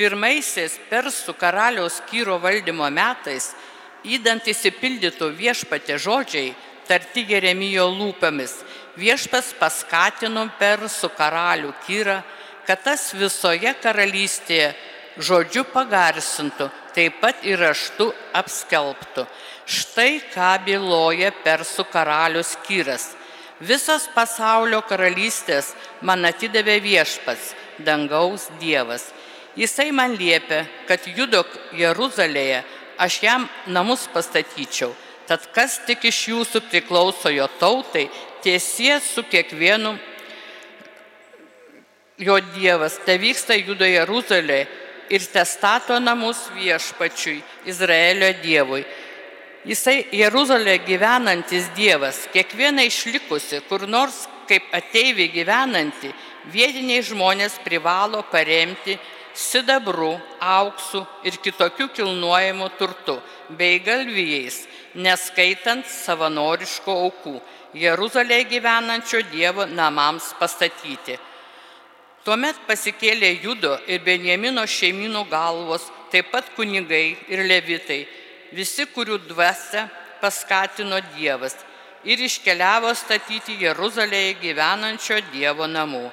Pirmaisiais persų karaliaus Kyro valdymo metais, įdant įsipildytų viešpatė žodžiai, tarti Jeremijo lūpomis, viešpas paskatino persų karalių Kyrą, kad tas visoje karalystėje žodžiu pagarsintų, taip pat ir raštu apskelbtų. Štai ką byloja persų karalius Kyras. Visas pasaulio karalystės man atidavė viešpats, dangaus Dievas Jisai man liepė, kad judok Jeruzalėje, aš jam namus pastatyčiau. Tad kas tik iš jūsų priklauso jo tautai, tiesie su kiekvienu jo Dievas, te vyksta judo Jeruzalėje ir te stato namus viešpačiui, Izraelio Dievui. Jisai Jeruzalėje gyvenantis Dievas, kiekvieną išlikusi, kur nors kaip ateiviai gyvenanti, vietiniai žmonės privalo paremti sidabru, auksu ir kitokiu kilnuojamu turtu, bei galvijais, neskaitant savanoriško aukų, Jeruzalėje gyvenančio Dievo namams pastatyti. Tuomet pasikėlė Judo ir Benjamino šeimynų galvos, taip pat kunigai ir levitai, visi, kurių dvasia paskatino Dievas ir iškeliavo statyti Jeruzalėje gyvenančio Dievo namų.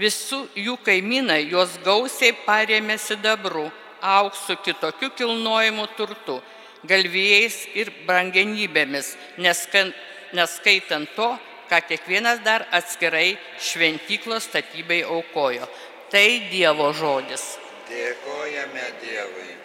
Visų jų kaimynai juos gausiai parėmė sidabru, auksu, kitokiu kilnojimu turtu, galvijais ir brangenybėmis, neskaitant to, ką kiekvienas dar atskirai šventyklos statybai aukojo. Tai Dievo žodis. Dėkojame Dievui.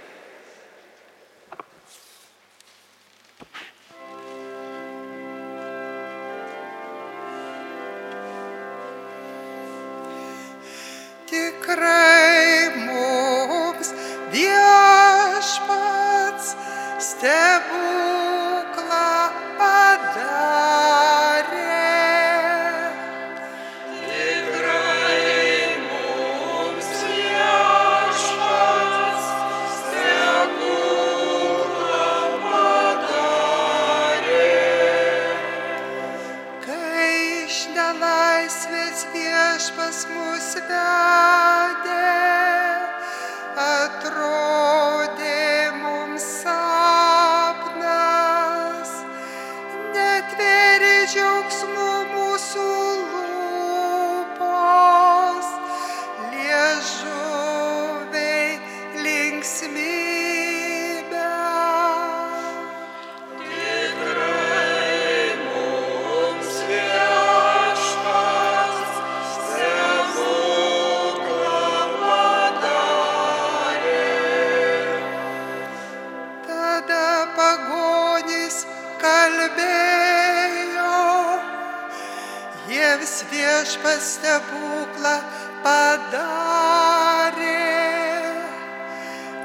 Stebuklą padarė.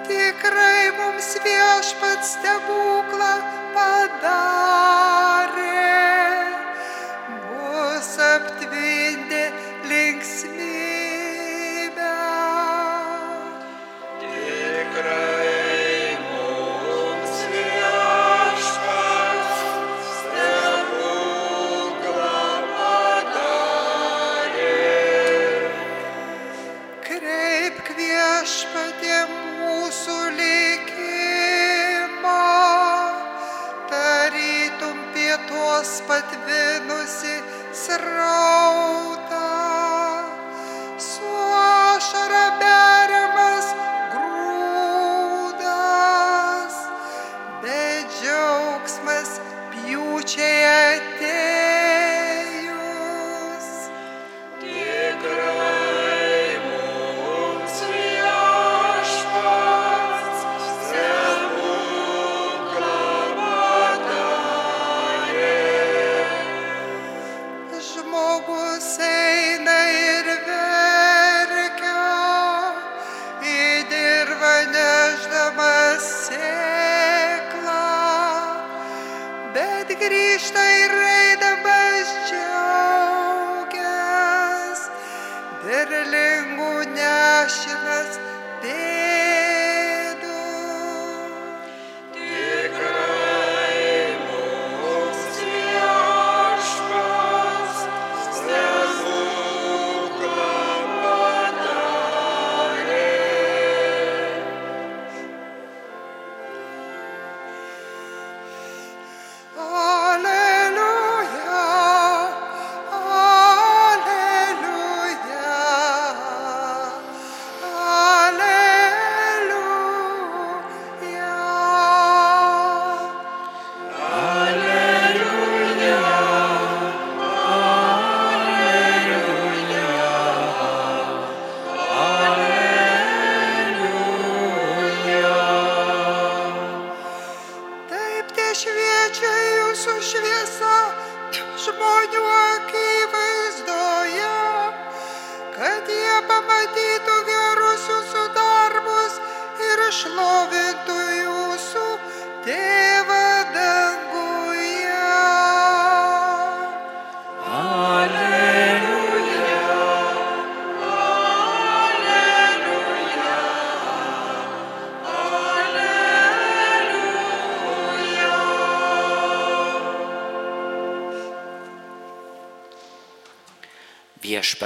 Tikrai mums viešpats stebuklą padarė. Krishna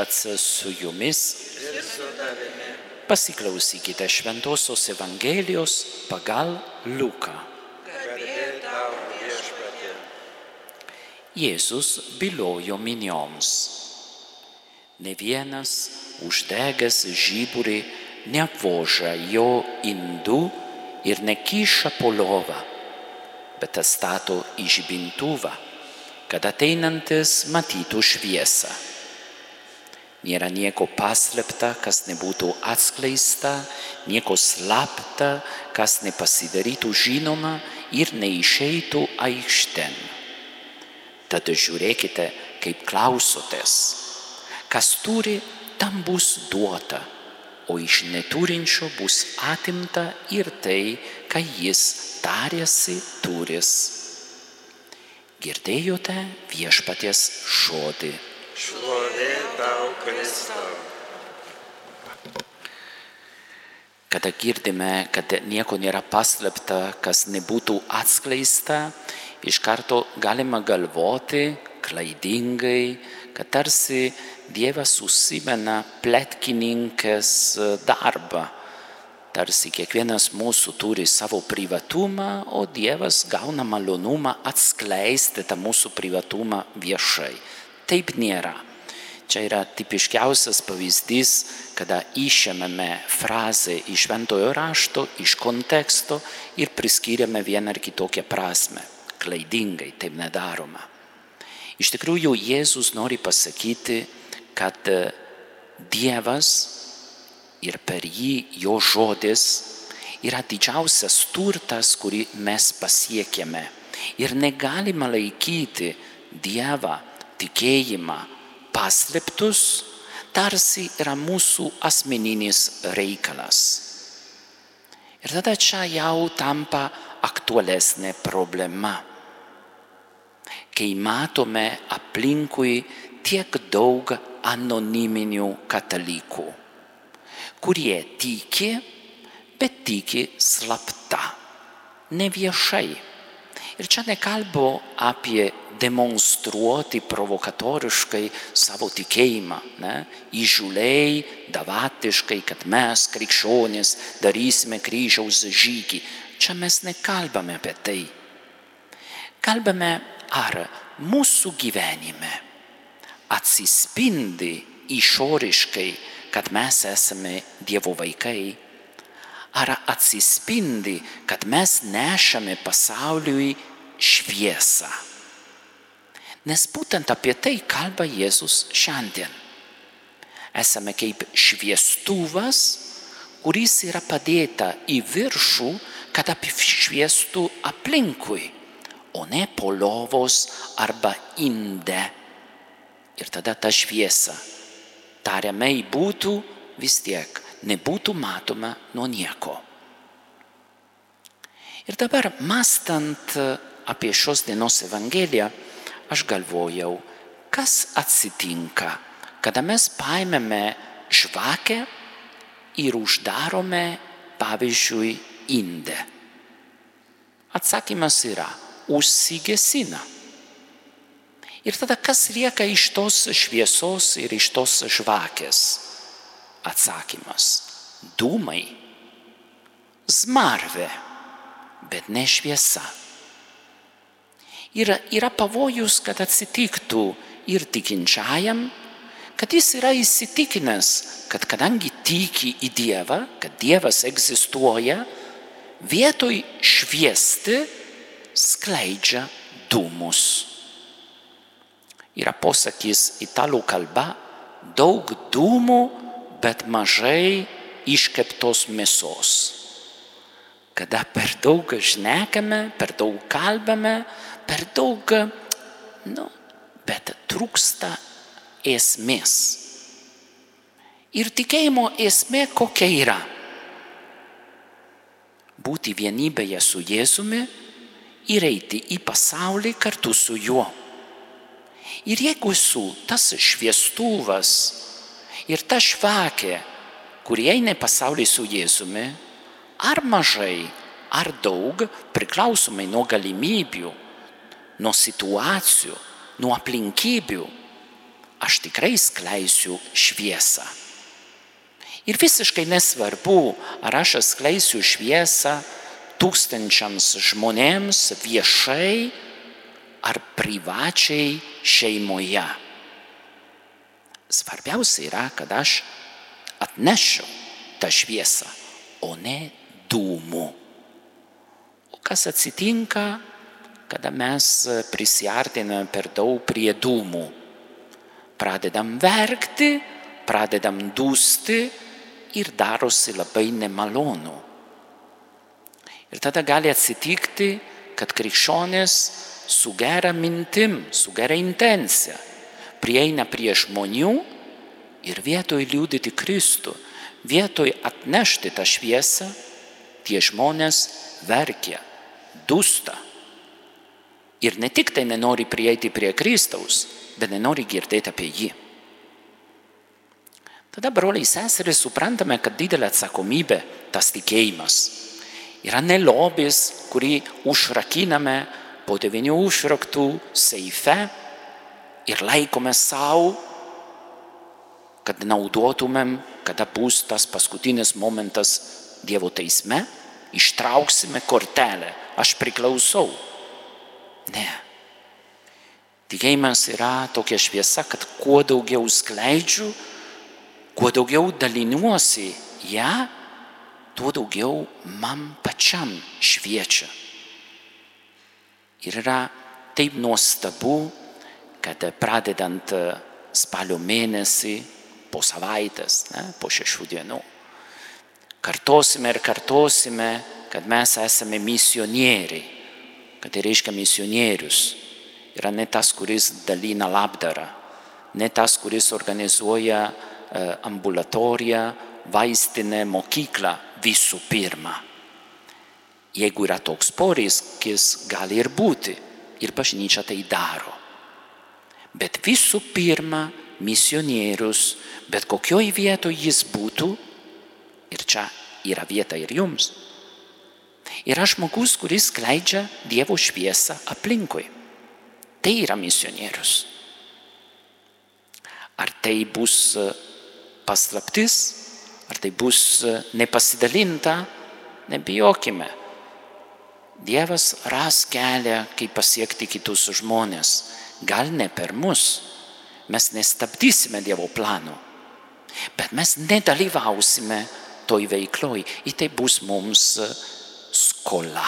Viešpats su jumis. Pasiklausykite Šventojios Evangelijos pagal Luką. Jėzus bylojo minioms. Ne vienas uždegęs žiburį neapvoža jo indų ir nekyša po lovą, bet stato į žibintuvą, kad ateinantis matytų šviesą. Nėra nieko paslėpta, kas nebūtų atskleista, nieko slapta, kas nepasidarytų žinoma ir neišeitų aikšten. Tad žiūrėkite, kaip klausotės. Kas turi, tam bus duota, o iš neturinčio bus atimta ir tai, ką jis tarėsi turis. Girdėjote viešpaties žodį. Tau Kristau. Kada girdime, kad nieko nėra paslėpta, kas nebūtų atskleista, iš karto galima galvoti klaidingai, kad tarsi Dievas užsimena plėtkininkės darbą. Tarsi kiekvienas mūsų turi savo privatumą, o Dievas gauna malonumą atskleisti tą mūsų privatumą viešai. Taip nėra. Čia yra tipiškiausias pavyzdys, kada išėmėme frazę iš šventojo rašto, iš konteksto ir priskiriame vieną ar kitokią prasme. Klaidingai taip nedaroma. Iš tikrųjų, Jėzus nori pasakyti, kad Dievas ir per jį jo žodis yra didžiausias turtas, kurį mes pasiekėme. Ir negalima laikyti Dievą, tikėjimą, paslėptus, tarsi yra mūsų asmeninis reikalas. Ir tada čia jau tampa aktualesnė problema. Kai matome aplinkui tiek daug anoniminių katalikų, kurie tiki, bet tiki slapta, neviešai. Ir čia nekalbu apie demonstruoti provokatoriškai savo tikėjimą, ne? įžuliai, davatiškai, kad mes, krikščionys, darysime kryžiaus žygį. Čia mes nekalbame apie tai. Kalbame, ar mūsų gyvenime atsispindi išoriškai, kad mes esame Dievo vaikai, ar atsispindi, kad mes nešame pasauliui šviesą. Nes būtent apie tai kalba Jėzus šiandien. Esame kaip šviestuvas, kuris yra padėta į viršų, kad apšviestų aplinkui, o ne po lovos arba inde. Ir tada ta šviesa tariamai būtų vis tiek, nebūtų matoma nuo nieko. Ir dabar, mastant apie šios dienos Evangeliją, aš galvojau, kas atsitinka, kada mes paėmėme žvakę ir uždarome, pavyzdžiui, indę. Atsakymas yra užsigesina. Ir tada kas lieka iš tos šviesos ir iš tos žvakės? Atsakymas - dūmai, smarvė, bet ne šviesa. Yra, yra pavojus, kad atsitiktų ir tikinčiajam, kad jis yra įsitikinęs, kad kadangi tiki į Dievą, kad Dievas egzistuoja, vietoj šviesti skleidžia dūmus. Yra posakis italų kalba daug dūmų, bet mažai iškeptos mėsos. Kada per daug šnekame, per daug kalbame, per daug, nu, bet trūksta esmės. Ir tikėjimo esmė kokia yra? Būti vienybėje su Jėzumi ir eiti į pasaulį kartu su juo. Ir jeigu esu tas šviestuvas ir ta švakė, kurie eina į pasaulį su Jėzumi, ar mažai, ar daug, priklausomai nuo galimybių, nuo situacijų, nuo aplinkybių, aš tikrai skleisiu šviesą. Ir visiškai nesvarbu, ar aš skleisiu šviesą tūkstančiams žmonėms viešai ar privačiai šeimoje. Svarbiausia yra, kad aš atnešiu tą šviesą, o ne dūmų. O kas atsitinka, kada mes prisiartiname per daug prie dūmų? Pradedam verkti, pradedam dūsti ir darosi labai nemalonu. Ir tada gali atsitikti, kad krikščionis su gera mintim, su gera intencija prieina prie žmonių ir vietoj liūdyti Kristų, vietoj atnešti tą šviesą, tie žmonės verkia, dusta. Ir ne tik tai nenori prieiti prie Kristaus, bet nenori girdėti apie jį. Tada, broliai seserys, suprantame, kad didelė atsakomybė tas tikėjimas yra ne lobis, kurį užrakiname po devinių užraktų seife ir laikome savo, kad naudotumėm, kada bus tas paskutinis momentas Dievo teisme, ištrauksime kortelę, aš priklausau. Ne. Tikėjimas yra tokia šviesa, kad kuo daugiau skleidžiu, kuo daugiau dalinuosi ją, tuo daugiau man pačiam šviečia. Ir yra taip nuostabu, kad pradedant spalio mėnesį, po savaitės, ne, po šešių dienų, kartosime ir kartosime, kad mes esame misionieriai. Kad tai reiškia misionierius. Yra ne tas, kuris dalina labdarą, ne tas, kuris organizuoja ambulatoriją, vaistinę, mokyklą visų pirma. Jeigu yra toks poreikis, gali ir būti. Ir bažnyčia tai daro. Bet visų pirma, misionierius, bet kokioj vietoj jis būtų, ir čia yra vieta ir jums, yra žmogus, kuris skleidžia Dievo šviesą aplinkui. Tai yra misionierius. Ar tai bus paslaptis, ar tai bus nepasidalinta, nebijokime. Dievas ras kelią, kaip pasiekti kitus žmonės. Gal ne per mus. Mes nestabdysime Dievo plano. Bet mes nedalyvausime toj veikloj. Ir tai bus mums skola.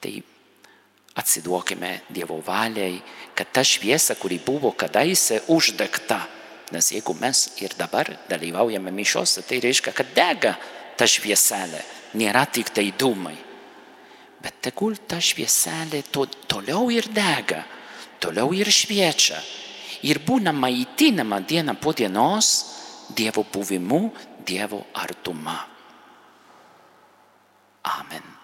Tai atsiduokime Dievo valiai, kad ta šviesa, kuri buvo kadaise uždegta, nes jeigu mes ir dabar dalyvaujame mišiuose, tai reiškia, kad dega ta švieselė, nėra tik tai dūmai bet tegul ta švieselė to, toliau ir dega, toliau ir šviečia. Ir būna maitinama diena po dienos Dievo buvimu, Dievo artuma. Amen.